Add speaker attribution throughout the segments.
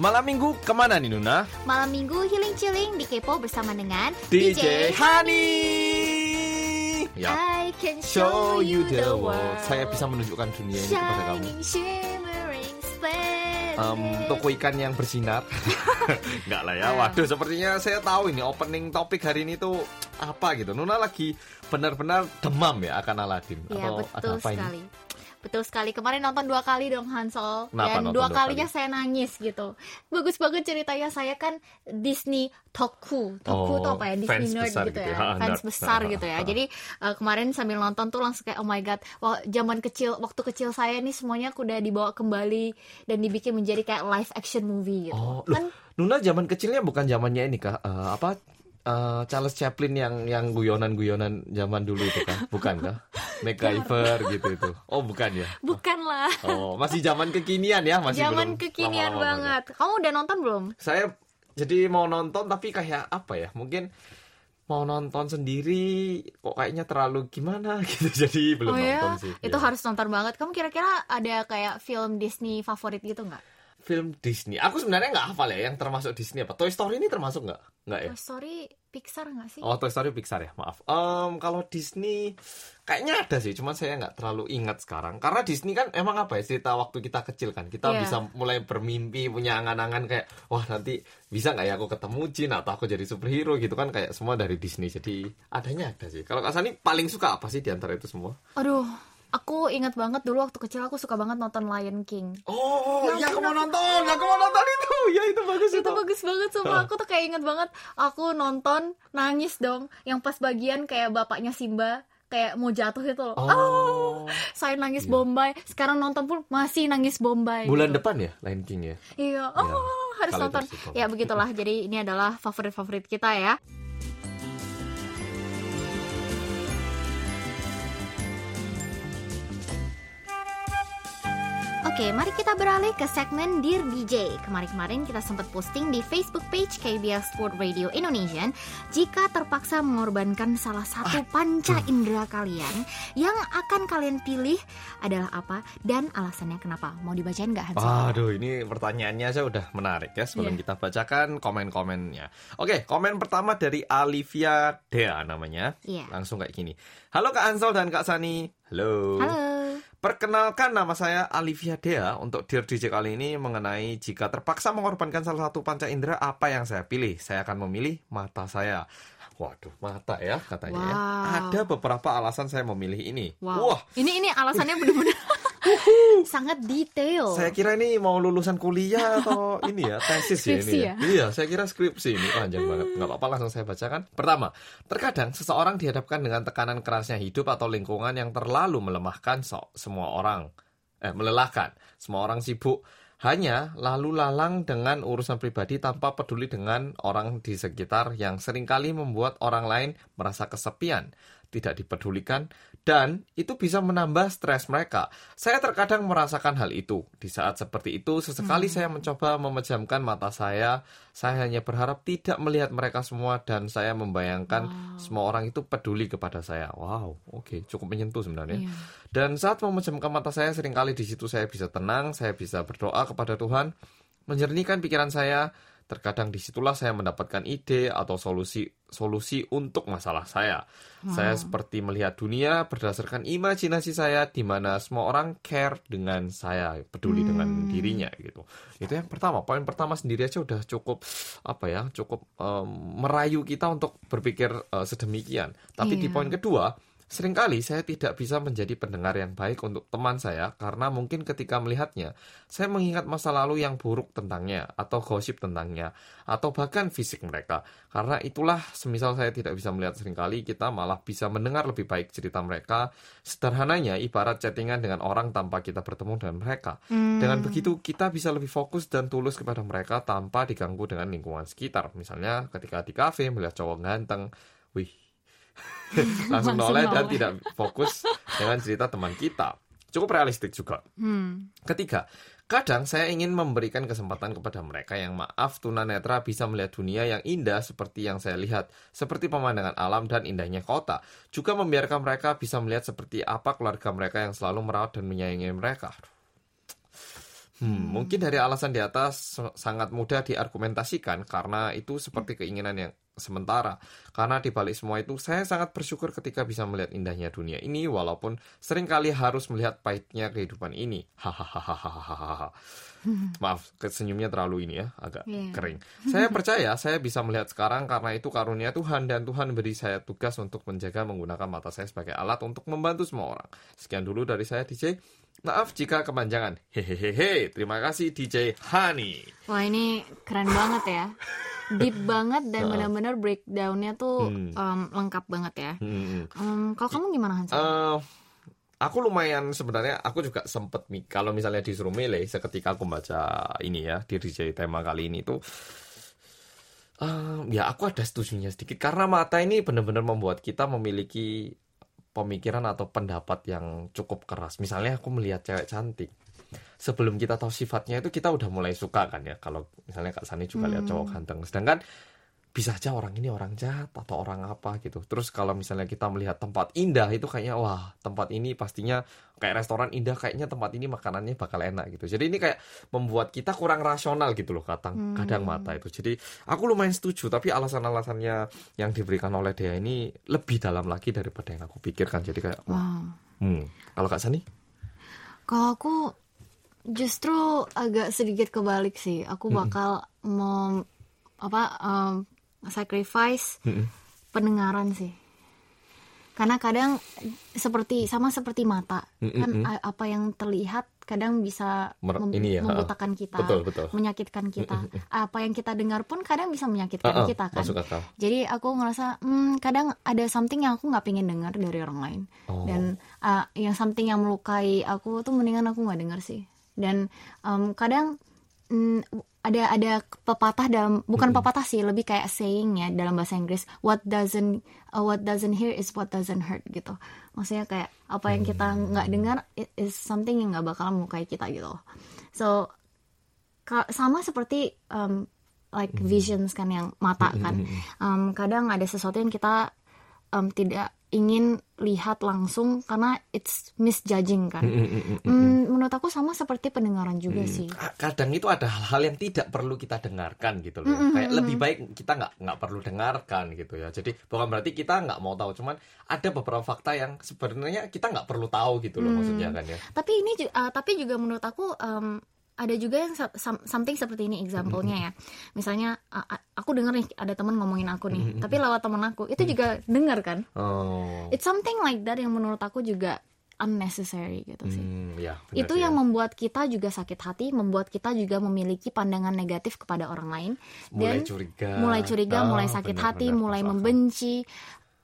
Speaker 1: Malam minggu ke mana nih Nuna?
Speaker 2: Malam minggu healing chilling di Kepo bersama dengan
Speaker 1: DJ Hani. Ya.
Speaker 2: I can show you the world.
Speaker 1: Saya bisa menunjukkan dunia ini kepada kamu. Um, toko ikan yang bersinar. Enggak lah ya. Waduh, sepertinya saya tahu ini opening topik hari ini tuh apa gitu. Nuna lagi benar-benar demam ya akan Aladin
Speaker 2: Ya
Speaker 1: atau
Speaker 2: betul
Speaker 1: ada apa
Speaker 2: sekali.
Speaker 1: ini?
Speaker 2: Betul sekali. Kemarin nonton dua kali dong Hansol.
Speaker 1: Kenapa
Speaker 2: Dan dua
Speaker 1: dua
Speaker 2: kalinya
Speaker 1: kali?
Speaker 2: saya nangis gitu. Bagus banget ceritanya. Saya kan Disney Toku. Toku
Speaker 1: Oh,
Speaker 2: tuh apa ya? Disney
Speaker 1: fans
Speaker 2: nerd gitu
Speaker 1: gitu
Speaker 2: ya.
Speaker 1: ya. Ha,
Speaker 2: Fans besar gitu ya.
Speaker 1: ha.
Speaker 2: Jadi eh, kemarin sambil nonton tuh langsung kayak oh my god. Wah, zaman kecil waktu kecil saya nih semuanya udah dibawa kembali dan dibikin menjadi kayak live action movie gitu.
Speaker 1: Oh,
Speaker 2: kan
Speaker 1: Nuna zaman kecilnya bukan zamannya ini kah? Eh, apa? Eh, Charles Chaplin yang yang guyonan-guyonan zaman dulu itu kan? Bukan kah? MacGyver gitu itu. Oh, bukan ya?
Speaker 2: bukan lah.
Speaker 1: Oh, masih zaman kekinian ya, masih
Speaker 2: Zaman
Speaker 1: belum
Speaker 2: kekinian
Speaker 1: lama-lama
Speaker 2: banget. Kamu udah nonton belum?
Speaker 1: Saya jadi mau nonton tapi kayak apa ya? Mungkin mau nonton sendiri kok kayaknya terlalu gimana gitu. Jadi belum
Speaker 2: oh ya,
Speaker 1: nonton sih.
Speaker 2: itu
Speaker 1: Ya.
Speaker 2: harus nonton banget. Kamu kira-kira ada kayak film Disney favorit gitu nggak?
Speaker 1: Film Disney. Aku sebenarnya nggak hafal ya yang termasuk Disney apa. Toy Story ini termasuk nggak? Nggak ya?
Speaker 2: Toy Story Pixar nggak sih?
Speaker 1: Oh, Toy Story Pixar ya, maaf. Em, kalau Disney kayaknya ada sih, cuman saya nggak terlalu ingat sekarang. Karena Disney kan emang apa ya cerita waktu kita kecil kan, kita
Speaker 2: Iya.
Speaker 1: bisa mulai bermimpi, punya angan-angan kayak, wah nanti bisa nggak ya aku ketemu Jin atau aku jadi superhero gitu kan kayak semua dari Disney. Jadi adanya ada sih. Kalau Kak Sani paling suka apa sih di antara itu semua?
Speaker 2: Aduh, aku ingat banget dulu waktu kecil aku suka banget nonton Lion King.
Speaker 1: Oh,
Speaker 2: Ya
Speaker 1: iya aku mau nonton, aku mau nonton itu. Ya itu bagus itu.
Speaker 2: Itu bagus banget sumpah aku tuh kayak inget banget aku nonton nangis dong yang pas bagian kayak bapaknya Simba kayak mau jatuh itu loh.
Speaker 1: Oh.
Speaker 2: Saya nangis
Speaker 1: Iya.
Speaker 2: Bombay. Sekarang nonton pun masih nangis Bombay.
Speaker 1: Bulan
Speaker 2: gitu.
Speaker 1: depan ya Lion King ya.
Speaker 2: Iya, oh
Speaker 1: Ya,
Speaker 2: harus
Speaker 1: kalau
Speaker 2: nonton. Ya begitulah. Jadi ini adalah favorit-favorit kita ya. Oke, mari kita beralih ke segmen Dear DJ. Kemarin-kemarin kita sempat posting di Facebook page KBS World Radio Indonesia. Jika terpaksa mengorbankan salah satu panca indera kalian, yang akan kalian pilih adalah apa dan alasannya kenapa? Mau dibacain nggak Hans?
Speaker 1: Aduh, ini pertanyaannya saya udah menarik ya sebelum
Speaker 2: Iya.
Speaker 1: kita bacakan komen-komennya. Oke, komen pertama dari Alivia Dea namanya.
Speaker 2: Iya.
Speaker 1: Langsung kayak gini. Halo Kak Ansel dan Kak Sani. Halo.
Speaker 2: Halo.
Speaker 1: Perkenalkan nama saya Alivia Dea untuk Dear DJ kali ini mengenai jika terpaksa mengorbankan salah satu panca indera apa yang saya pilih. Saya akan memilih mata saya. Waduh, mata ya katanya ya.
Speaker 2: Wow.
Speaker 1: Ada beberapa alasan saya memilih ini.
Speaker 2: Wow.
Speaker 1: Wah,
Speaker 2: Ini ini alasannya benar-benar sangat detail.
Speaker 1: Saya kira ini mau lulusan kuliah atau ini ya tesis ya ini ya.
Speaker 2: ya?
Speaker 1: Iya, saya kira skripsi ini panjang banget. Nggak apa-apa langsung saya bacakan. Pertama, terkadang seseorang dihadapkan dengan tekanan kerasnya hidup atau lingkungan yang terlalu melemahkan so- semua orang. Eh, melelahkan. Semua orang sibuk hanya lalu lalang dengan urusan pribadi tanpa peduli dengan orang di sekitar yang sering kali membuat orang lain merasa kesepian, tidak dipedulikan, dan itu bisa menambah stres mereka. Saya terkadang merasakan hal itu. Di saat seperti itu, sesekali saya mencoba memejamkan mata saya. Saya hanya berharap tidak melihat mereka semua dan saya membayangkan semua orang itu peduli kepada saya. Wow, oke, cukup menyentuh sebenarnya.
Speaker 2: Iya.
Speaker 1: Dan saat memejamkan mata saya, sering kali di situ saya bisa tenang, saya bisa berdoa kepada Tuhan, menjernihkan pikiran saya. Terkadang di situlah saya mendapatkan ide atau solusi solusi untuk masalah saya. Saya seperti melihat dunia berdasarkan imajinasi saya, di mana semua orang care dengan saya, peduli dengan dirinya gitu. Itu yang pertama. Poin pertama sendiri aja udah cukup apa ya, cukup em, merayu kita untuk berpikir eh, sedemikian. Tapi di
Speaker 2: Iya.
Speaker 1: poin kedua, Seringkali saya tidak bisa menjadi pendengar yang baik untuk teman saya karena mungkin ketika melihatnya, saya mengingat masa lalu yang buruk tentangnya atau gosip tentangnya atau bahkan fisik mereka. Karena itulah semisal saya tidak bisa melihat sering kali kita malah bisa mendengar lebih baik cerita mereka. Sederhananya ibarat chattingan dengan orang tanpa kita bertemu dengan mereka. Dengan begitu kita bisa lebih fokus dan tulus kepada mereka tanpa diganggu dengan lingkungan sekitar. Misalnya ketika di kafe melihat cowok ganteng, wih langsung noleh dan tidak fokus dengan cerita teman kita. Cukup realistik juga.
Speaker 2: Hmm.
Speaker 1: Ketiga, kadang saya ingin memberikan kesempatan kepada mereka yang maaf tunanetra bisa melihat dunia yang indah seperti yang saya lihat, seperti pemandangan alam dan indahnya kota. Juga membiarkan mereka bisa melihat seperti apa keluarga mereka yang selalu merawat dan menyayangi mereka. Aduh. Hmm, mungkin dari alasan di atas sangat mudah diargumentasikan karena itu seperti keinginan yang sementara. Karena di balik semua itu saya sangat bersyukur ketika bisa melihat indahnya dunia ini walaupun sering kali harus melihat pahitnya kehidupan ini. Hahaha. Maaf, senyumnya terlalu ini ya, agak
Speaker 2: Iya.
Speaker 1: kering. Saya percaya saya bisa melihat sekarang karena itu karunia Tuhan dan Tuhan beri saya tugas untuk menjaga menggunakan mata saya sebagai alat untuk membantu semua orang. Sekian dulu dari saya DJ. Maaf jika kepanjangan. Hehehe. Terima kasih DJ Hani.
Speaker 2: Wah ini keren banget ya. Deep banget dan benar-benar breakdownnya tuh
Speaker 1: Hmm.
Speaker 2: em, lengkap banget ya.
Speaker 1: Hmm.
Speaker 2: Em, kalau kamu gimana Hans?
Speaker 1: Eh, aku lumayan sebenarnya aku juga sempet kalau misalnya disuruh milih seketika aku baca ini ya di DJ tema kali ini tuh eh, ya aku ada setujunya sedikit karena mata ini benar-benar membuat kita memiliki pemikiran atau pendapat yang cukup keras. Misalnya aku melihat cewek cantik. Sebelum kita tahu sifatnya itu kita udah mulai suka kan ya. Kalau misalnya Kak Sani juga lihat cowok ganteng. Sedangkan bisa aja orang ini orang jahat atau orang apa gitu. Terus kalau misalnya kita melihat tempat indah itu kayaknya wah tempat ini pastinya kayak restoran indah kayaknya tempat ini makanannya bakal enak gitu. Jadi ini kayak membuat kita kurang rasional gitu loh kadang kadang mata itu. Jadi aku lumayan setuju tapi alasan-alasannya yang diberikan oleh dia ini lebih dalam lagi daripada yang aku pikirkan. Jadi kayak wah,
Speaker 2: Wow.
Speaker 1: hmm. kalau Kak Sani?
Speaker 2: Kalau aku justru agak sedikit kebalik sih. Aku bakal mau apa em, sacrifice
Speaker 1: Mm-mm.
Speaker 2: pendengaran sih. Karena kadang seperti sama seperti mata kan a- apa yang terlihat kadang bisa
Speaker 1: Mer-
Speaker 2: mem-
Speaker 1: ini ya,
Speaker 2: membutakan kita,
Speaker 1: Betul, betul.
Speaker 2: menyakitkan kita. Apa yang kita dengar pun kadang bisa menyakitkan
Speaker 1: ah,
Speaker 2: kita kan. Jadi aku ngerasa hmm, kadang ada something yang aku nggak pengen dengar dari orang lain
Speaker 1: Oh.
Speaker 2: dan uh, yang something yang melukai aku tuh mendingan aku nggak dengar sih. Dan um, kadang mm, ada ada pepatah dalam bukan pepatah sih lebih kayak saying ya dalam bahasa Inggris what doesn't uh, what doesn't hear is what doesn't hurt gitu. Maksudnya kayak apa yang kita nggak dengar it is something yang nggak bakal melukai kita gitu. So sama seperti um, like visions kan yang mata kan. Um, kadang ada sesuatu yang kita um, tidak ingin lihat langsung karena it's misjudging kan Hmm, menurut aku sama seperti pendengaran juga sih
Speaker 1: kadang itu ada hal-hal yang tidak perlu kita dengarkan gitu loh. Kayak lebih baik kita nggak nggak perlu dengarkan gitu ya. Jadi bukan berarti kita nggak mau tahu, cuman ada beberapa fakta yang sebenarnya kita nggak perlu tahu gitu loh maksudnya kan ya.
Speaker 2: tapi ini uh, tapi juga menurut aku um, ada juga yang something seperti ini example-nya ya. Misalnya aku dengar nih ada teman ngomongin aku nih tapi lewat teman aku itu juga dengar kan?
Speaker 1: Oh.
Speaker 2: it's something like that yang menurut aku juga unnecessary gitu sih.
Speaker 1: Hmm, ya, benar
Speaker 2: itu
Speaker 1: sih
Speaker 2: yang
Speaker 1: ya.
Speaker 2: membuat kita juga sakit hati, membuat kita juga memiliki pandangan negatif kepada orang lain.
Speaker 1: Mulai
Speaker 2: dan
Speaker 1: curiga,
Speaker 2: mulai curiga,
Speaker 1: Ah,
Speaker 2: mulai sakit
Speaker 1: benar,
Speaker 2: hati,
Speaker 1: benar,
Speaker 2: mulai membenci,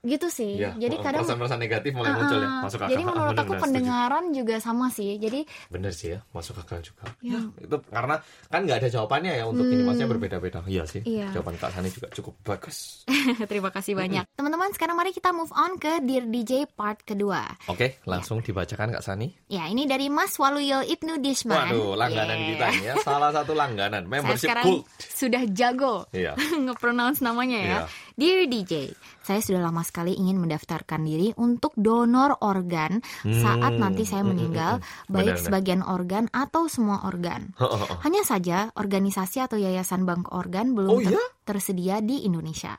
Speaker 2: gitu sih.
Speaker 1: Iya,
Speaker 2: jadi kadang
Speaker 1: perasaan-perasaan negatif mulai muncul ya,
Speaker 2: Ah,
Speaker 1: masuk akal.
Speaker 2: jadi
Speaker 1: Ah,
Speaker 2: menurut
Speaker 1: benar,
Speaker 2: aku
Speaker 1: setuju.
Speaker 2: pendengaran juga sama sih. Jadi
Speaker 1: Bener sih ya, masuk akal juga.
Speaker 2: Ya.
Speaker 1: Ya, itu karena kan nggak ada jawabannya ya untuk ini, maksudnya berbeda-beda. Iya sih,
Speaker 2: Iya.
Speaker 1: jawaban Kak Sani juga cukup bagus.
Speaker 2: terima kasih banyak. Teman-teman, sekarang mari kita move on ke Dear DJ part kedua.
Speaker 1: Oke, langsung dibacakan Kak Sani.
Speaker 2: Ya, ini dari Mas Waluyo Ibnu Dishman.
Speaker 1: Waduh, langganan
Speaker 2: Yeah.
Speaker 1: kita ya, salah satu langganan,
Speaker 2: Saya
Speaker 1: membership
Speaker 2: sekarang
Speaker 1: gold.
Speaker 2: sudah jago
Speaker 1: Iya.
Speaker 2: nge-pronounce namanya ya.
Speaker 1: Iya.
Speaker 2: Dear DJ, saya sudah lama sekali ingin mendaftarkan diri untuk donor organ saat
Speaker 1: Hmm.
Speaker 2: nanti saya meninggal, baik
Speaker 1: Benar-benar.
Speaker 2: sebagian organ atau semua organ. Hanya saja organisasi atau yayasan bank organ belum
Speaker 1: Oh,
Speaker 2: ter-
Speaker 1: iya?
Speaker 2: tersedia di Indonesia.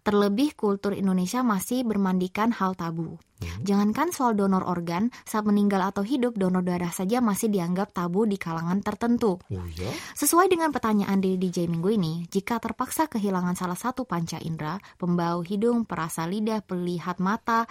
Speaker 2: Terlebih kultur Indonesia masih bermandikan hal tabu.
Speaker 1: Hmm.
Speaker 2: Jangankan soal donor organ, saat meninggal atau hidup, donor darah saja masih dianggap tabu di kalangan tertentu.
Speaker 1: Oh iya?
Speaker 2: Sesuai dengan pertanyaan di DJ minggu ini, jika terpaksa kehilangan salah satu panca indera, pembau hidung, perasa lidah, pelihat mata,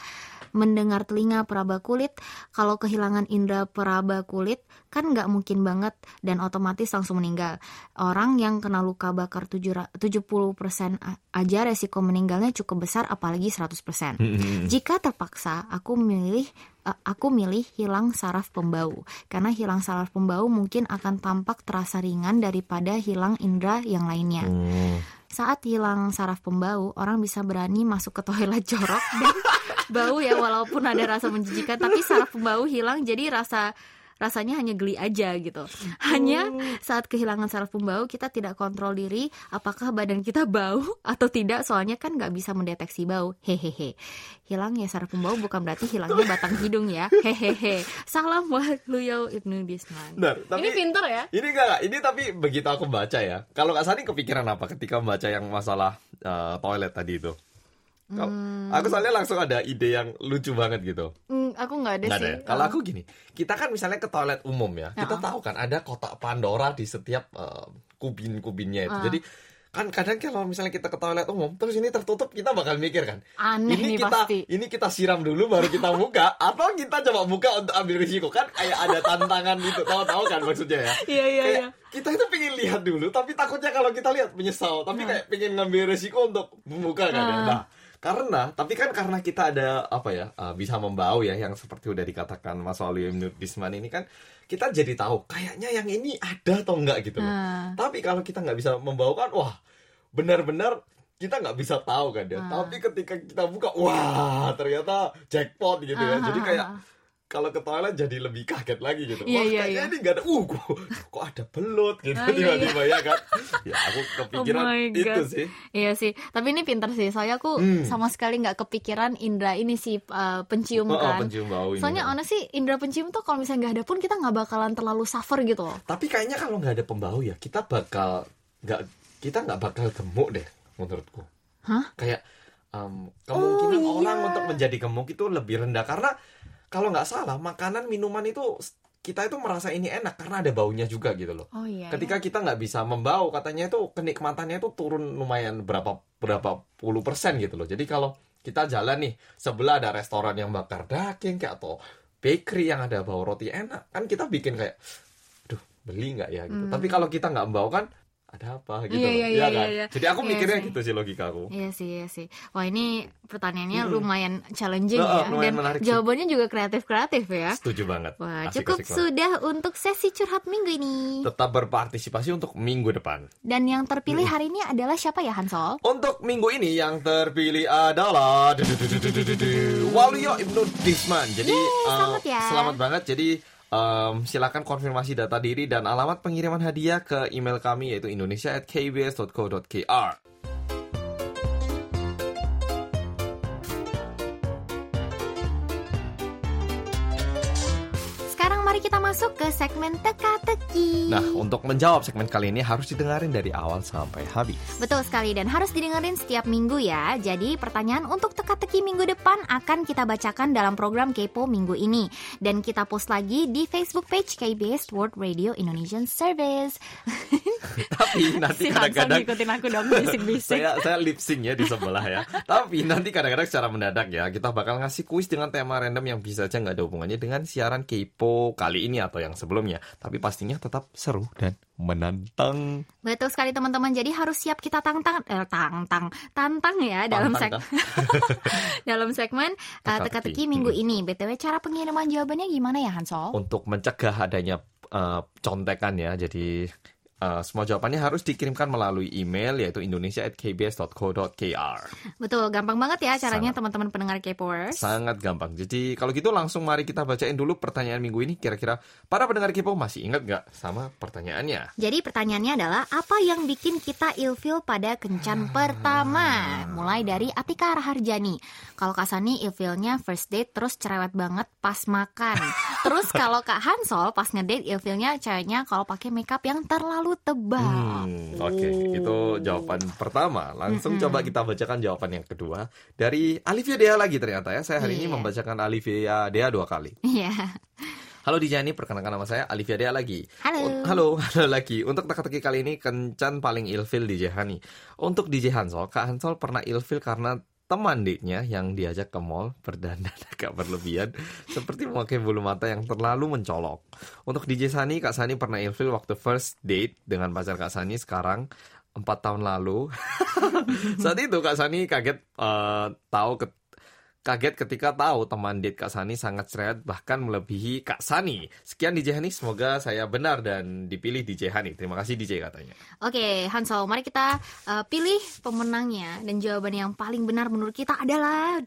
Speaker 2: mendengar telinga, peraba kulit, kalau kehilangan indera peraba kulit, kan nggak mungkin banget dan otomatis langsung meninggal. Orang yang kena luka bakar 7 70% a- aja resiko meninggalnya cukup besar apalagi 100%.
Speaker 1: Hmm.
Speaker 2: Jika terpaksa, aku milih eh, aku milih hilang saraf pembau karena hilang saraf pembau mungkin akan tampak terasa ringan daripada hilang indera yang lainnya.
Speaker 1: Hmm.
Speaker 2: Saat hilang saraf pembau, orang bisa berani masuk ke toilet jorok dan bau ya walaupun ada rasa menjijikan tapi saraf pembau hilang jadi rasa rasanya hanya geli aja gitu. Hanya saat kehilangan saraf pembau kita tidak kontrol diri apakah badan kita bau atau tidak soalnya kan nggak bisa mendeteksi bau. Hehehe. Hilang ya saraf pembau bukan berarti hilangnya batang hidung ya. Hehehe. Salam buat Luyo Ibnu Disman.
Speaker 1: Benar, tapi-
Speaker 2: Ini pinter ya.
Speaker 1: Ini enggak, enggak, ini tapi begitu aku baca ya. Kalau Kak Sani kepikiran apa ketika membaca yang masalah eh, toilet tadi itu? Kau- Aku soalnya langsung ada ide yang lucu banget gitu.
Speaker 2: Hmm, aku nggak ada
Speaker 1: Nggak
Speaker 2: sih.
Speaker 1: ada ya? Kalau aku gini, kita kan misalnya ke toilet umum ya, kita tahu kan ada kotak Pandora di setiap eh, kubin-kubinnya itu. Jadi kan kadang kalau misalnya kita ke toilet umum terus ini tertutup kita bakal mikir kan
Speaker 2: Aneh
Speaker 1: ini
Speaker 2: nih
Speaker 1: kita
Speaker 2: pasti.
Speaker 1: ini kita siram dulu baru kita buka atau kita coba buka untuk ambil risiko kan kayak ada tantangan gitu tahu-tahu kan maksudnya ya
Speaker 2: Iya iya iya.
Speaker 1: kita itu pengen lihat dulu tapi takutnya kalau kita lihat menyesal tapi kayak pengen ngambil resiko untuk membuka kan ya
Speaker 2: Ah.
Speaker 1: nah karena tapi kan karena kita ada apa ya uh, bisa membau ya yang seperti udah dikatakan Mas Walu Disman ini kan kita jadi tahu kayaknya yang ini ada atau enggak gitu loh
Speaker 2: Ah.
Speaker 1: tapi kalau kita nggak bisa membau kan wah benar-benar kita nggak bisa tahu kan ya
Speaker 2: Ah.
Speaker 1: tapi ketika kita buka wah ternyata jackpot gitu ya
Speaker 2: Ah,
Speaker 1: jadi kayak. Kalau ke toilet jadi lebih kaget lagi gitu.
Speaker 2: Iya,
Speaker 1: Wah,
Speaker 2: iya,
Speaker 1: kayaknya
Speaker 2: iya.
Speaker 1: ini gak ada. Uh, kok, kok ada belut gitu
Speaker 2: Ah, iya,
Speaker 1: tiba-tiba ya kan. Ya aku kepikiran
Speaker 2: Oh
Speaker 1: itu
Speaker 2: God.
Speaker 1: sih.
Speaker 2: Iya sih, tapi ini pinter sih. Soalnya aku
Speaker 1: Hmm.
Speaker 2: sama sekali nggak kepikiran indra ini sih uh, pencium
Speaker 1: Oh, oh,
Speaker 2: kan.
Speaker 1: pencium bau ini.
Speaker 2: Soalnya honest sih indra pencium tuh kalau misalnya nggak ada pun kita nggak bakalan terlalu suffer gitu loh.
Speaker 1: Tapi kayaknya kalau nggak ada pembau ya kita bakal nggak kita nggak bakal gemuk deh menurutku.
Speaker 2: Hah?
Speaker 1: Kayak um, kemungkinan
Speaker 2: iya.
Speaker 1: orang untuk menjadi gemuk itu lebih rendah karena kalau nggak salah makanan minuman itu kita itu merasa ini enak karena ada baunya juga gitu loh.
Speaker 2: Oh iya.
Speaker 1: Ketika kita nggak bisa membau, katanya itu kenikmatannya itu turun lumayan berapa berapa puluh persen gitu loh. Jadi kalau kita jalan nih sebelah ada restoran yang bakar daging kayak atau bakery yang ada bau roti enak, kan kita bikin kayak, duh beli nggak ya gitu. Tapi kalau kita nggak membau kan ada apa gitu
Speaker 2: Hmm. Iya, iya,
Speaker 1: iya, kan?
Speaker 2: iya, iya.
Speaker 1: Jadi aku
Speaker 2: Iya
Speaker 1: mikirnya
Speaker 2: sih.
Speaker 1: gitu sih logikaku.
Speaker 2: Iya sih, iya sih. Wah ini pertanyaannya lumayan challenging ya,
Speaker 1: lumayan
Speaker 2: dan
Speaker 1: menarik sih.
Speaker 2: jawabannya juga kreatif-kreatif ya.
Speaker 1: Setuju banget.
Speaker 2: Wah
Speaker 1: Asik,
Speaker 2: cukup
Speaker 1: asik banget.
Speaker 2: sudah untuk sesi curhat minggu ini.
Speaker 1: Tetap berpartisipasi untuk minggu depan.
Speaker 2: Dan yang terpilih hari ini adalah siapa ya Hansol?
Speaker 1: Untuk minggu ini yang terpilih adalah Waluyo Ibnu Disman. Jadi
Speaker 2: Yeay, selamat ya.
Speaker 1: selamat banget. Jadi em, silakan konfirmasi data diri dan alamat pengiriman hadiah ke email kami yaitu indonesia@kbs.co.kr.
Speaker 2: kita masuk ke segmen teka-teki.
Speaker 1: Nah, untuk menjawab segmen kali ini harus didengarin dari awal sampai habis.
Speaker 2: Betul sekali dan harus didengerin setiap minggu ya. Jadi pertanyaan untuk teka-teki minggu depan akan kita bacakan dalam program Kepo minggu ini dan kita post lagi di Facebook page KBS World Radio Indonesian Service.
Speaker 1: Tapi nanti kadang-kadang
Speaker 2: ngikutin aku dong bisik-bisik.
Speaker 1: saya saya lip sync ya di sebelah ya. Tapi nanti kadang-kadang secara mendadak ya kita bakal ngasih kuis dengan tema random yang bisa aja nggak ada hubungannya dengan siaran Kepo kali ini atau yang sebelumnya. Tapi pastinya tetap seru dan menantang.
Speaker 2: Betul sekali teman-teman. Jadi harus siap kita tantang eh, tantang tantang ya dalam seg
Speaker 1: Tantang,
Speaker 2: dalam segmen uh,
Speaker 1: Teka-teki.
Speaker 2: teka-teki minggu ini. BTW cara pengiriman jawabannya gimana ya Hansol?
Speaker 1: Untuk mencegah adanya eh, contekan ya. Jadi eh, semua jawabannya harus dikirimkan melalui email yaitu indonesia@kbs.co.kr.
Speaker 2: Betul, gampang banget ya caranya teman-teman pendengar K-Popers.
Speaker 1: Sangat gampang. Jadi kalau gitu langsung mari kita bacain dulu pertanyaan minggu ini. Kira-kira para pendengar Kepo masih ingat nggak sama pertanyaannya?
Speaker 2: Jadi pertanyaannya adalah apa yang bikin kita ilfil pada kencan pertama? Mulai dari Atika Raharjani. Kalau Kak Sani ilfilnya first date terus cerewet banget pas makan. Terus kalau Kak Hansol pas ngedate ilfilnya ceweknya kalau pakai makeup yang terlalu tebal.
Speaker 1: Hmm, Oke, itu jawaban pertama. Langsung coba kita bacakan jawaban yang kedua dari Alivia Dea lagi ternyata ya. Saya hari ini
Speaker 2: Iya.
Speaker 1: membacakan Alivia Dea dua kali.
Speaker 2: Iya.
Speaker 1: Halo Dijani, perkenalkan nama saya Alivia Dea lagi.
Speaker 2: Halo.
Speaker 1: Un- halo, halo lagi. Untuk teka-teki kali ini kencan paling ilfil DJ Hani. Untuk DJ Hansol, Kak Hansol pernah ilfil karena teman date-nya yang diajak ke mall berdandan agak berlebihan seperti memakai bulu mata yang terlalu mencolok. Untuk DJ Sani, Kak Sani pernah ilfil waktu first date dengan pacar Kak Sani sekarang empat tahun lalu. Saat itu Kak Sani kaget eh, tahu ke- kaget ketika tahu teman date Kak Sani sangat cerewet bahkan melebihi Kak Sani. Sekian DJ Hani, semoga saya benar dan dipilih DJ Hani. Terima kasih DJ katanya.
Speaker 2: Oke, Hansol, mari kita uh, pilih pemenangnya dan jawaban yang paling benar menurut kita adalah.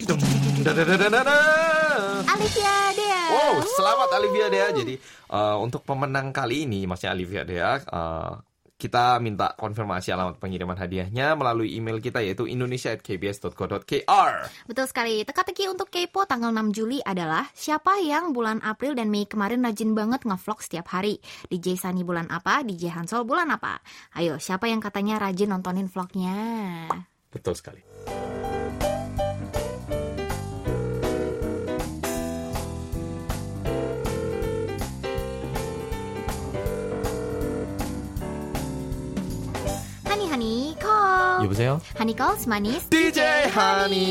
Speaker 2: Alicia Dea.
Speaker 1: Wow, selamat Olivia Dea. Jadi uh, untuk pemenang kali ini, maksudnya Olivia Dea, uh, kita minta konfirmasi alamat pengiriman hadiahnya melalui email kita yaitu indonesia@kbs.co.kr.
Speaker 2: Betul sekali. Teka-teki untuk Kepo tanggal 6 Juli adalah siapa yang bulan April dan Mei kemarin rajin banget ngevlog setiap hari. DJ Sani bulan apa? DJ Hansol bulan apa? Ayo, siapa yang katanya rajin nontonin vlognya?
Speaker 1: Betul sekali.
Speaker 2: call.
Speaker 1: 여보세요?
Speaker 2: Hani calls manis.
Speaker 1: DJ Hani.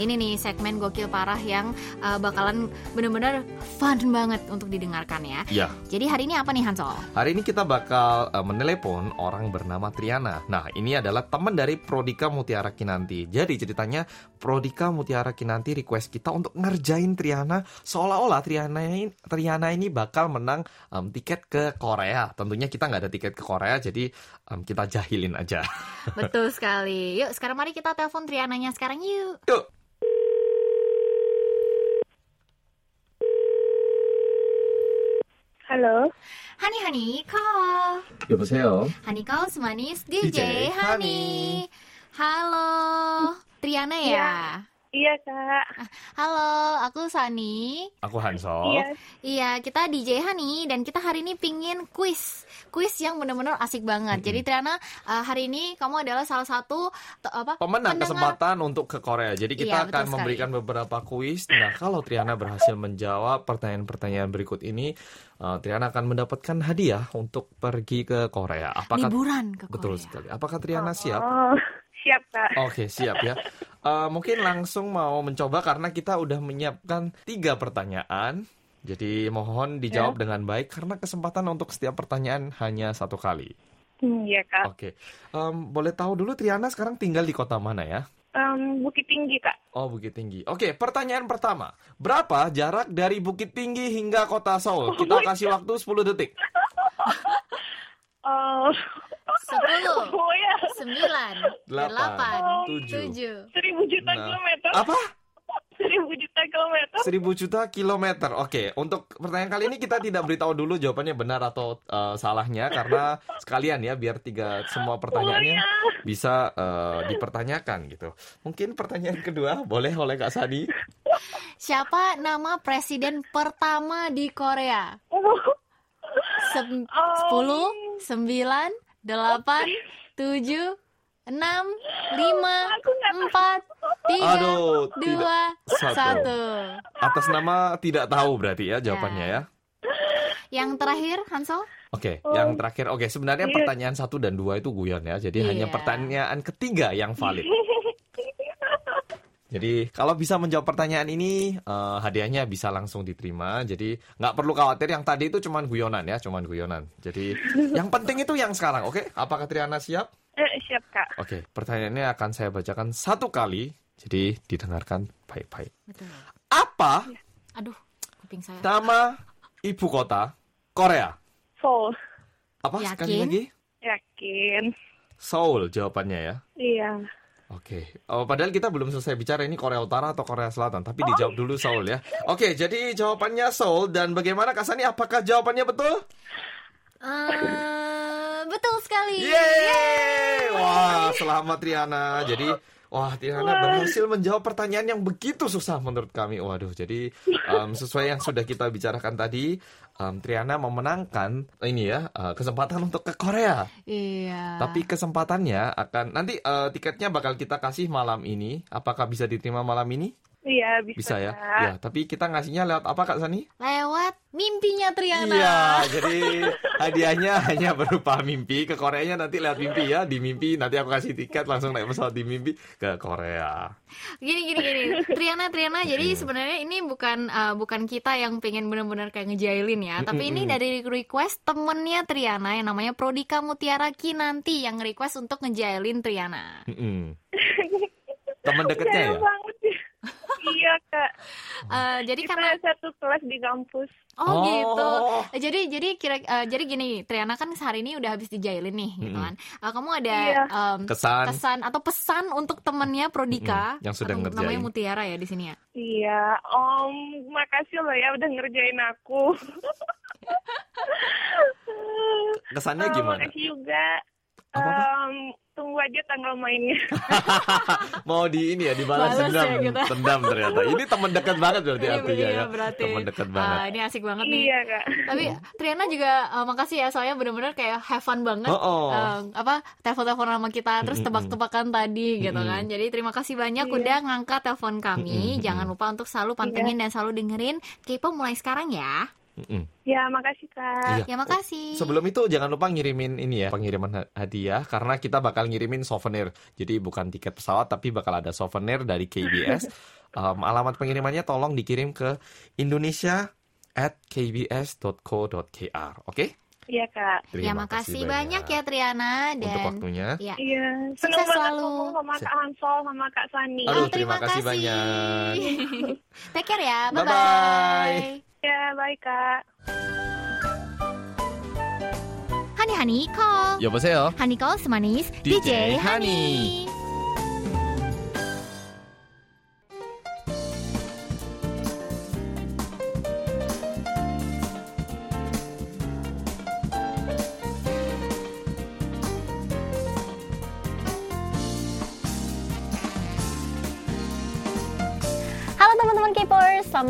Speaker 2: Ini nih segmen gokil parah yang uh, bakalan bener-bener fun banget untuk didengarkan ya.
Speaker 1: Ya,
Speaker 2: Jadi hari ini apa nih Hansol?
Speaker 1: hari ini kita bakal uh, menelepon orang bernama Triana. Nah, ini adalah teman dari Prodika Mutiara Kinanti. Jadi ceritanya Prodika Mutiara Kinanti request kita untuk ngerjain Triana seolah-olah Triana ini, Triana ini bakal menang um, tiket ke Korea. Tentunya kita nggak ada tiket ke Korea, jadi um, kita jahilin aja.
Speaker 2: Betul sekali. Yuk sekarang mari kita telepon Triananya sekarang yuk.
Speaker 1: Yuk.
Speaker 3: Halo,
Speaker 2: Hani Hani call.
Speaker 1: 여보세요.
Speaker 2: Hani calls manis DJ,
Speaker 1: DJ
Speaker 2: Hani.
Speaker 1: Hani.
Speaker 2: Halo, Triana ya?
Speaker 3: iya kak.
Speaker 2: Halo, aku Sani.
Speaker 1: Aku Hansol.
Speaker 3: Iya,
Speaker 2: Iya, kita DJ Hani dan kita hari ini pingin kuis. Kuis yang benar-benar asik banget. Jadi Triana, uh, hari ini kamu adalah salah satu to- apa?
Speaker 1: Pemenang
Speaker 2: pendengar-
Speaker 1: kesempatan untuk ke Korea. Jadi
Speaker 2: Iya,
Speaker 1: kita
Speaker 2: betul
Speaker 1: akan
Speaker 2: sekali.
Speaker 1: memberikan beberapa kuis. Nah, kalau Triana berhasil menjawab pertanyaan-pertanyaan berikut ini, uh, Triana akan mendapatkan hadiah untuk pergi ke Korea. Apakah
Speaker 2: liburan ke
Speaker 1: betul
Speaker 2: Korea.
Speaker 1: sekali? Apakah Triana siap?
Speaker 3: Oh, siap kak.
Speaker 1: Oke, siap ya. Uh, mungkin langsung mau mencoba karena kita udah menyiapkan tiga pertanyaan. Jadi mohon dijawab
Speaker 2: Ya.
Speaker 1: dengan baik karena kesempatan untuk setiap pertanyaan hanya satu kali.
Speaker 3: Iya kak.
Speaker 1: Oke, Em, boleh tahu dulu Triana sekarang tinggal di kota mana ya?
Speaker 3: Em, Bukit Tinggi kak.
Speaker 1: Oh, Bukit Tinggi. Oke, pertanyaan pertama. Berapa jarak dari Bukit Tinggi hingga kota Seoul? Kita kasih waktu 10 detik.
Speaker 3: Oh,
Speaker 2: Sepuluh,
Speaker 3: oh ya,
Speaker 2: sembilan,
Speaker 1: Delapan, tujuh.
Speaker 3: seribu juta
Speaker 1: Nah.
Speaker 3: kilometer.
Speaker 1: Apa?
Speaker 3: Seribu juta kilometer.
Speaker 1: 1000 juta kilometer. Oke, untuk pertanyaan kali ini kita tidak beritahu dulu jawabannya benar atau eh, salahnya karena sekalian ya biar tiga semua pertanyaannya bisa eh, dipertanyakan gitu. Mungkin pertanyaan kedua boleh oleh Kak Sadi?
Speaker 2: Siapa nama presiden pertama di Korea?
Speaker 3: Oh, Oh.
Speaker 2: Sepuluh, sembilan, delapan, tujuh, enam, lima,
Speaker 3: tahu.
Speaker 2: empat, tiga,
Speaker 1: Aduh,
Speaker 2: dua,
Speaker 1: Satu.
Speaker 2: satu.
Speaker 1: Atas nama tidak tahu berarti ya jawabannya ya.
Speaker 2: Yang terakhir, Hansol?
Speaker 1: Oke,
Speaker 3: Oh.
Speaker 1: yang terakhir. Oke, sebenarnya
Speaker 3: Iya.
Speaker 1: pertanyaan satu dan dua itu guyon ya. Jadi hanya
Speaker 2: Iya.
Speaker 1: pertanyaan ketiga yang valid. Jadi kalau bisa menjawab pertanyaan ini, eh, hadiahnya bisa langsung diterima. Jadi nggak perlu khawatir. Yang tadi itu cuman guyonan ya, cuman guyonan. Jadi yang penting itu yang sekarang. Oke, apakah Triana siap?
Speaker 3: eh, siap kak.
Speaker 1: Oke, pertanyaannya akan saya bacakan satu kali. Jadi didengarkan baik-baik.
Speaker 2: Betul.
Speaker 1: Apa
Speaker 2: Aduh, kuping saya.
Speaker 1: nama ibu kota Korea?
Speaker 3: Seoul.
Speaker 1: Apa
Speaker 2: Yakin?
Speaker 1: sekali lagi?
Speaker 3: Yakin.
Speaker 1: Seoul jawabannya ya.
Speaker 3: Iya.
Speaker 1: Oke, oh, padahal kita belum selesai bicara ini Korea Utara atau Korea Selatan, tapi dijawab dulu Seoul ya. Oke, jadi jawabannya Seoul dan bagaimana Kak Sani? Apakah jawabannya betul?
Speaker 2: Eh, betul sekali.
Speaker 1: Yeay! Wah, selamat Triana. Jadi, wah Triana berhasil menjawab pertanyaan yang begitu susah menurut kami. Waduh, jadi em, sesuai yang sudah kita bicarakan tadi, em, Triana memenangkan ini ya eh, kesempatan untuk ke Korea.
Speaker 2: Iya.
Speaker 1: Tapi kesempatannya akan nanti eh, tiketnya bakal kita kasih malam ini. Apakah bisa diterima malam ini?
Speaker 3: Iya, bisa,
Speaker 1: Bisa ya.
Speaker 3: kak.
Speaker 1: Ya, tapi kita ngasihnya lewat apa Kak Sani?
Speaker 2: lewat mimpinya Triana.
Speaker 1: Iya, jadi hadiahnya hanya berupa mimpi. Ke Koreanya nanti lewat mimpi ya. Di mimpi nanti aku kasih tiket langsung naik pesawat di mimpi ke Korea.
Speaker 2: Gini gini gini. Triana Triana. Jadi sebenarnya ini bukan uh, bukan kita yang pengen benar-benar kayak ngejailin ya, tapi ini dari request temennya Triana yang namanya Prodika Mutiara Kinanti yang request untuk ngejailin Triana.
Speaker 1: Teman deketnya ya?
Speaker 3: Ya. iya kak.
Speaker 2: Eh, jadi
Speaker 3: Kita
Speaker 2: karena
Speaker 3: satu kelas di kampus.
Speaker 2: oh, gitu.
Speaker 1: Oh.
Speaker 2: Eh, Jadi jadi kira eh, jadi gini, Triana kan sehari ini udah habis dijailin nih, gitu
Speaker 1: Mm-mm.
Speaker 2: kan. Eh, kamu ada
Speaker 3: Iya.
Speaker 2: em,
Speaker 1: Kesan.
Speaker 2: kesan atau pesan untuk temennya Prodika
Speaker 1: Mm-mm, yang sedang
Speaker 2: atau namanya
Speaker 1: ngerjain.
Speaker 2: Mutiara ya di sini ya.
Speaker 3: Iya, Om, makasih loh ya udah ngerjain aku.
Speaker 1: Kesannya gimana?
Speaker 3: Makasih juga. Tunggu aja tanggal mainnya.
Speaker 1: Mau di ini ya dibalas
Speaker 2: Balas
Speaker 1: dendam,
Speaker 2: ya kita.
Speaker 1: dendam ternyata. Ini teman dekat banget berarti
Speaker 2: Iya,
Speaker 1: artinya
Speaker 2: iya,
Speaker 1: ya.
Speaker 2: berarti.
Speaker 1: Teman dekat banget.
Speaker 2: Ah, ini asik banget nih.
Speaker 3: iya, Kak.
Speaker 2: Tapi Triana juga eh, makasih ya soalnya bener-bener kayak have fun banget.
Speaker 1: Oh, oh.
Speaker 2: Eh, apa telepon-telepon sama kita terus tebak-tebakan tadi gitu kan. Jadi terima kasih banyak
Speaker 3: Iya.
Speaker 2: udah ngangkat telepon kami. Jangan lupa untuk selalu pantengin dan selalu dengerin K-pop mulai sekarang ya.
Speaker 1: Mm-mm.
Speaker 3: Ya, makasih, Kak.
Speaker 1: Iya.
Speaker 2: Ya makasih.
Speaker 1: Sebelum itu jangan lupa ngirimin ini ya pengiriman ha- hadiah karena kita bakal ngirimin souvenir. Jadi bukan tiket pesawat tapi bakal ada souvenir dari KBS. Um, alamat pengirimannya tolong dikirim ke Indonesia at kbs.co.kr. Oke?
Speaker 3: Iya, Kak.
Speaker 2: ya makasih banyak ya Triana
Speaker 1: untuk
Speaker 2: dan
Speaker 1: waktunya.
Speaker 2: ya.
Speaker 3: Iya,
Speaker 2: Sukses
Speaker 3: senang banget
Speaker 2: selalu.
Speaker 3: ngomong sama Kak Hansol, sama Kak Sani.
Speaker 1: Aduh,
Speaker 2: Oh,
Speaker 1: terima kasih banyak.
Speaker 2: Take care ya. Bye
Speaker 1: Bye-bye.
Speaker 2: bye.
Speaker 3: Ya, baik, Kak.
Speaker 2: Hani Hani call.
Speaker 1: 여보세요.
Speaker 2: Hani call semanis
Speaker 1: DJ
Speaker 2: DJ Hani. Halo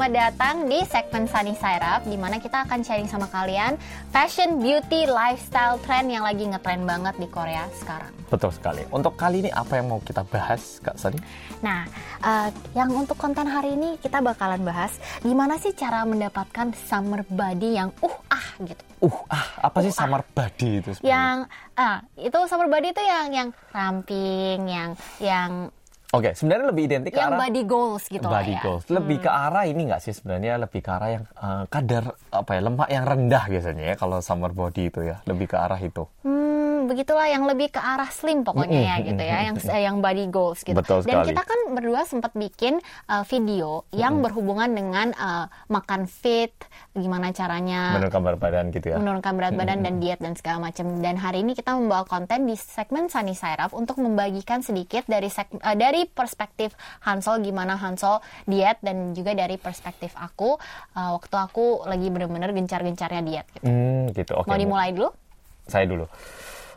Speaker 2: Selamat datang di segmen Sunny Side Up di mana kita akan sharing sama kalian fashion, beauty, lifestyle trend yang lagi ngetrend banget di Korea sekarang.
Speaker 1: Betul sekali. Untuk kali ini apa yang mau kita bahas, Kak Sani?
Speaker 2: Nah, eh, yang untuk konten hari ini kita bakalan bahas gimana sih cara mendapatkan summer body yang uh ah gitu.
Speaker 1: Uh, ah, apa sih summer body itu sebenarnya?
Speaker 2: Yang ah itu summer body itu yang yang ramping, yang yang
Speaker 1: Oke, sebenarnya lebih identik ke
Speaker 2: yang
Speaker 1: arah
Speaker 2: body goals gitu lah
Speaker 1: body
Speaker 2: ya.
Speaker 1: goals. Lebih ke arah ini nggak sih sebenarnya lebih ke arah yang eh, kadar apa ya lemak yang rendah biasanya ya kalau summer body itu ya lebih ke arah itu.
Speaker 2: Hmm, begitulah yang lebih ke arah slim pokoknya ya gitu ya, yang yang body goals gitu.
Speaker 1: Betul
Speaker 2: Dan
Speaker 1: sekali.
Speaker 2: kita kan berdua sempat bikin uh, video yang berhubungan dengan uh, makan fit, gimana caranya
Speaker 1: Menurunkan berat badan gitu ya.
Speaker 2: menurunkan berat badan dan diet dan segala macam. Dan hari ini kita membawa konten di segmen Sunny Up untuk membagikan sedikit dari seg- eh, dari perspektif Hansol gimana Hansol diet dan juga dari perspektif aku eh, waktu aku lagi bener-bener gencar-gencarnya diet. Gitu.
Speaker 1: Hmm, gitu. Oke.
Speaker 2: Mau dimulai dulu?
Speaker 1: Saya dulu.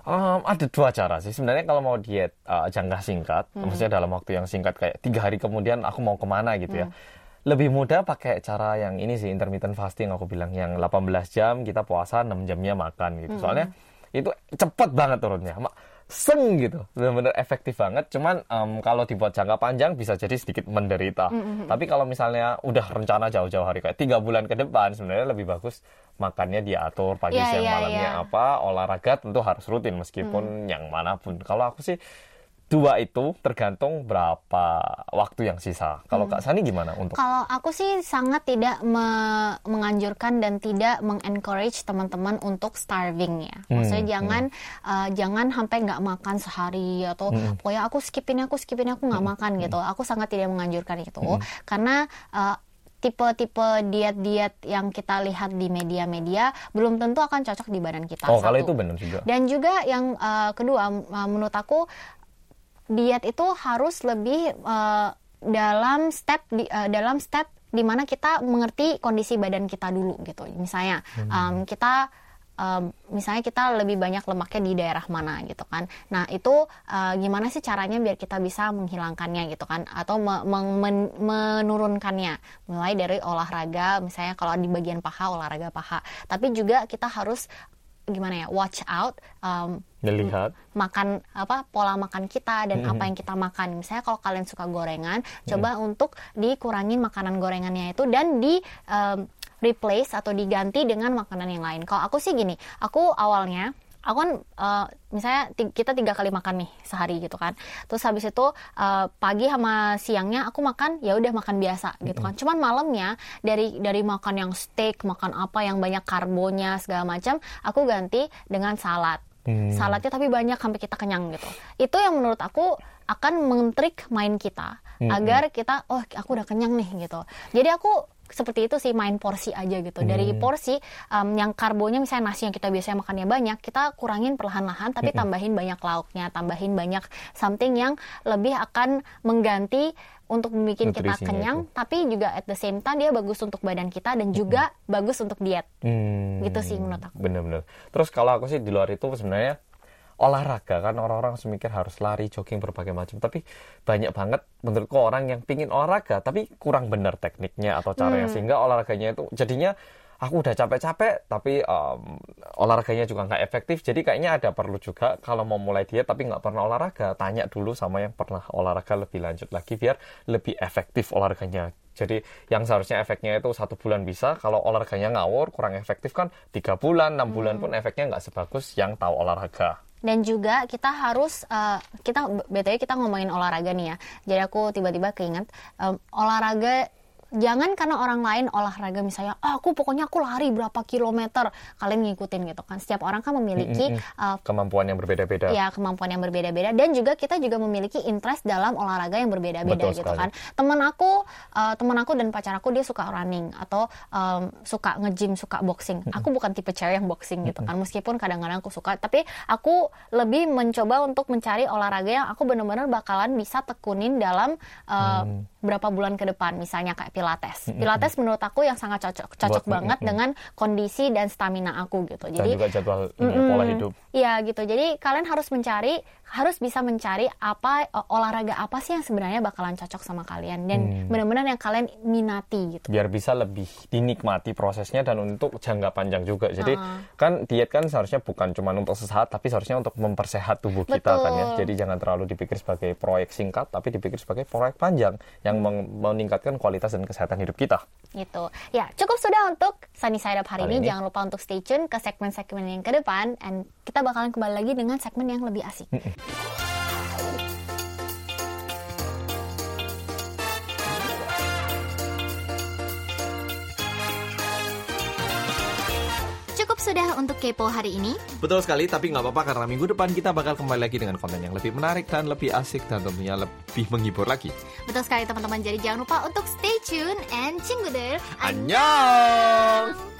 Speaker 1: Um, ada dua cara sih sebenarnya kalau mau diet uh, jangka singkat,
Speaker 2: Hmm.
Speaker 1: maksudnya dalam waktu yang singkat kayak tiga hari kemudian aku mau ke mana gitu
Speaker 2: Hmm.
Speaker 1: ya. Lebih mudah pakai cara yang ini sih intermittent fasting aku bilang yang 18 jam kita puasa 6 jamnya makan gitu.
Speaker 2: Hmm.
Speaker 1: Soalnya itu cepet banget turunnya. Seng gitu, benar-benar efektif banget. Cuman em, kalau dibuat jangka panjang bisa jadi sedikit menderita.
Speaker 2: Hmm,
Speaker 1: Tapi kalau misalnya udah rencana jauh-jauh hari kayak tiga bulan ke depan, sebenarnya lebih bagus makannya diatur pagi,
Speaker 2: Iya,
Speaker 1: siang,
Speaker 2: iya,
Speaker 1: malamnya
Speaker 2: iya.
Speaker 1: apa olahraga tentu harus rutin meskipun yang mana pun. Kalau aku sih dua itu tergantung berapa waktu yang sisa. Kalau Kak Sani gimana untuk
Speaker 2: Kalau aku sih sangat tidak me- menganjurkan dan tidak mengencourage teman-teman untuk starving ya. Maksudnya
Speaker 1: Hmm,
Speaker 2: jangan uh, jangan sampai nggak makan sehari atau
Speaker 1: Hmm.
Speaker 2: pokoknya aku skipin aku skipin aku nggak makan gitu. Aku sangat tidak menganjurkan itu karena uh, tipe-tipe diet-diet yang kita lihat di media-media belum tentu akan cocok di badan kita.
Speaker 1: Oh, kalau
Speaker 2: satu.
Speaker 1: itu benar juga.
Speaker 2: Dan juga yang uh, kedua, uh, menurut aku diet itu harus lebih uh, dalam step di, uh, dalam step di mana kita mengerti kondisi badan kita dulu gitu. Misalnya um, kita um, misalnya kita lebih banyak lemaknya di daerah mana gitu kan. Nah itu uh, gimana sih caranya biar kita bisa menghilangkannya gitu kan atau me- men- menurunkannya mulai dari olahraga misalnya kalau di bagian paha olahraga paha. Tapi juga kita harus gimana ya watch out um,
Speaker 1: Melihat
Speaker 2: makan apa pola makan kita dan apa yang kita makan. Misalnya kalau kalian suka gorengan, coba untuk dikurangin makanan gorengannya itu dan di um, replace atau diganti dengan makanan yang lain. Kalau aku sih gini, aku awalnya aku kan uh, misalnya kita tiga kali makan nih sehari gitu kan terus habis itu uh, pagi sama siangnya aku makan ya udah makan biasa gitu kan cuman malamnya dari dari makan yang steak makan apa yang banyak karbonya segala macam aku ganti dengan salad
Speaker 1: Hmm.
Speaker 2: saladnya tapi banyak sampai kita kenyang gitu. Itu yang menurut aku akan mentrik main kita
Speaker 1: Hmm,
Speaker 2: agar kita oh aku udah kenyang nih gitu. Jadi aku seperti itu sih main porsi aja gitu. Dari
Speaker 1: Hmm.
Speaker 2: porsi um, yang karbonya misalnya nasi yang kita biasanya makannya banyak, kita kurangin perlahan-lahan tapi tambahin banyak lauknya, tambahin banyak something yang lebih akan mengganti untuk bikin kita kenyang,
Speaker 1: itu.
Speaker 2: tapi juga at the same time dia bagus untuk badan kita dan juga bagus untuk diet.
Speaker 1: Hmm,
Speaker 2: Gitu sih menurut aku.
Speaker 1: Bener-bener. Terus kalau aku sih di luar itu sebenarnya olahraga kan orang-orang semikir harus lari, jogging berbagai macam. Tapi banyak banget menurutku orang yang pingin olahraga tapi kurang benar tekniknya atau caranya
Speaker 2: Hmm.
Speaker 1: sehingga olahraganya itu jadinya aku udah capek-capek tapi em, olahraganya juga nggak efektif. Jadi kayaknya ada perlu juga kalau mau mulai diet tapi nggak pernah olahraga tanya dulu sama yang pernah olahraga lebih lanjut lagi biar lebih efektif olahraganya. Jadi yang seharusnya efeknya itu satu bulan bisa, kalau olahraganya ngawur kurang efektif kan tiga bulan, enam bulan pun efeknya nggak sebagus yang tahu olahraga.
Speaker 2: Dan juga kita harus eh, kita btw kita ngomongin olahraga nih ya. Jadi aku tiba-tiba keinget em, olahraga jangan karena orang lain olahraga misalnya, ah aku pokoknya aku lari berapa kilometer, kalian ngikutin gitu kan. Setiap orang kan memiliki eh,
Speaker 1: Kemampuan yang berbeda-beda.
Speaker 2: ya kemampuan yang berbeda-beda dan juga kita juga memiliki interest dalam olahraga yang berbeda-beda
Speaker 1: Betul
Speaker 2: gitu
Speaker 1: sekali.
Speaker 2: kan teman aku eh, teman aku dan pacar aku dia suka running atau em, suka nge-gym suka boxing aku bukan tipe cewek yang boxing gitu kan meskipun kadang-kadang aku suka tapi aku lebih mencoba untuk mencari olahraga yang aku benar-benar bakalan bisa tekunin dalam eh,
Speaker 1: Hmm.
Speaker 2: berapa bulan ke depan misalnya kayak pilates pilates menurut aku yang sangat cocok cocok
Speaker 1: Buat-
Speaker 2: banget
Speaker 1: mm-mm.
Speaker 2: dengan kondisi dan stamina aku gitu
Speaker 1: Dan
Speaker 2: jadi
Speaker 1: juga jadwal
Speaker 2: Mm-mm.
Speaker 1: pola hidup.
Speaker 2: Iya gitu. Jadi kalian harus mencari, harus bisa mencari apa olahraga apa sih yang sebenarnya bakalan cocok sama kalian dan
Speaker 1: Hmm.
Speaker 2: benar-benar yang kalian minati gitu.
Speaker 1: biar bisa lebih dinikmati prosesnya dan untuk jangka panjang juga. Jadi
Speaker 2: Ah.
Speaker 1: kan diet kan seharusnya bukan cuma untuk sesaat tapi seharusnya untuk mempersehat tubuh kita kan ya.
Speaker 2: Betul.
Speaker 1: Jadi jangan terlalu dipikir sebagai proyek singkat tapi dipikir sebagai proyek panjang yang meningkatkan kualitas dan kesehatan hidup kita.
Speaker 2: Gitu. Ya, cukup sudah untuk Sunny Side Up hari,
Speaker 1: Hari
Speaker 2: ini.
Speaker 1: ini.
Speaker 2: Jangan lupa untuk stay tune ke segmen-segmen yang ke depan and kita bakalan kembali lagi dengan segmen yang lebih asik.
Speaker 4: Cukup sudah untuk kepo hari ini.
Speaker 1: Betul sekali, tapi nggak apa-apa karena minggu depan kita bakal kembali lagi dengan konten yang lebih menarik dan lebih asik dan tentunya lebih menghibur lagi.
Speaker 4: Betul sekali teman-teman. Jadi jangan lupa untuk stay tune and cingguder.
Speaker 1: Annyeong!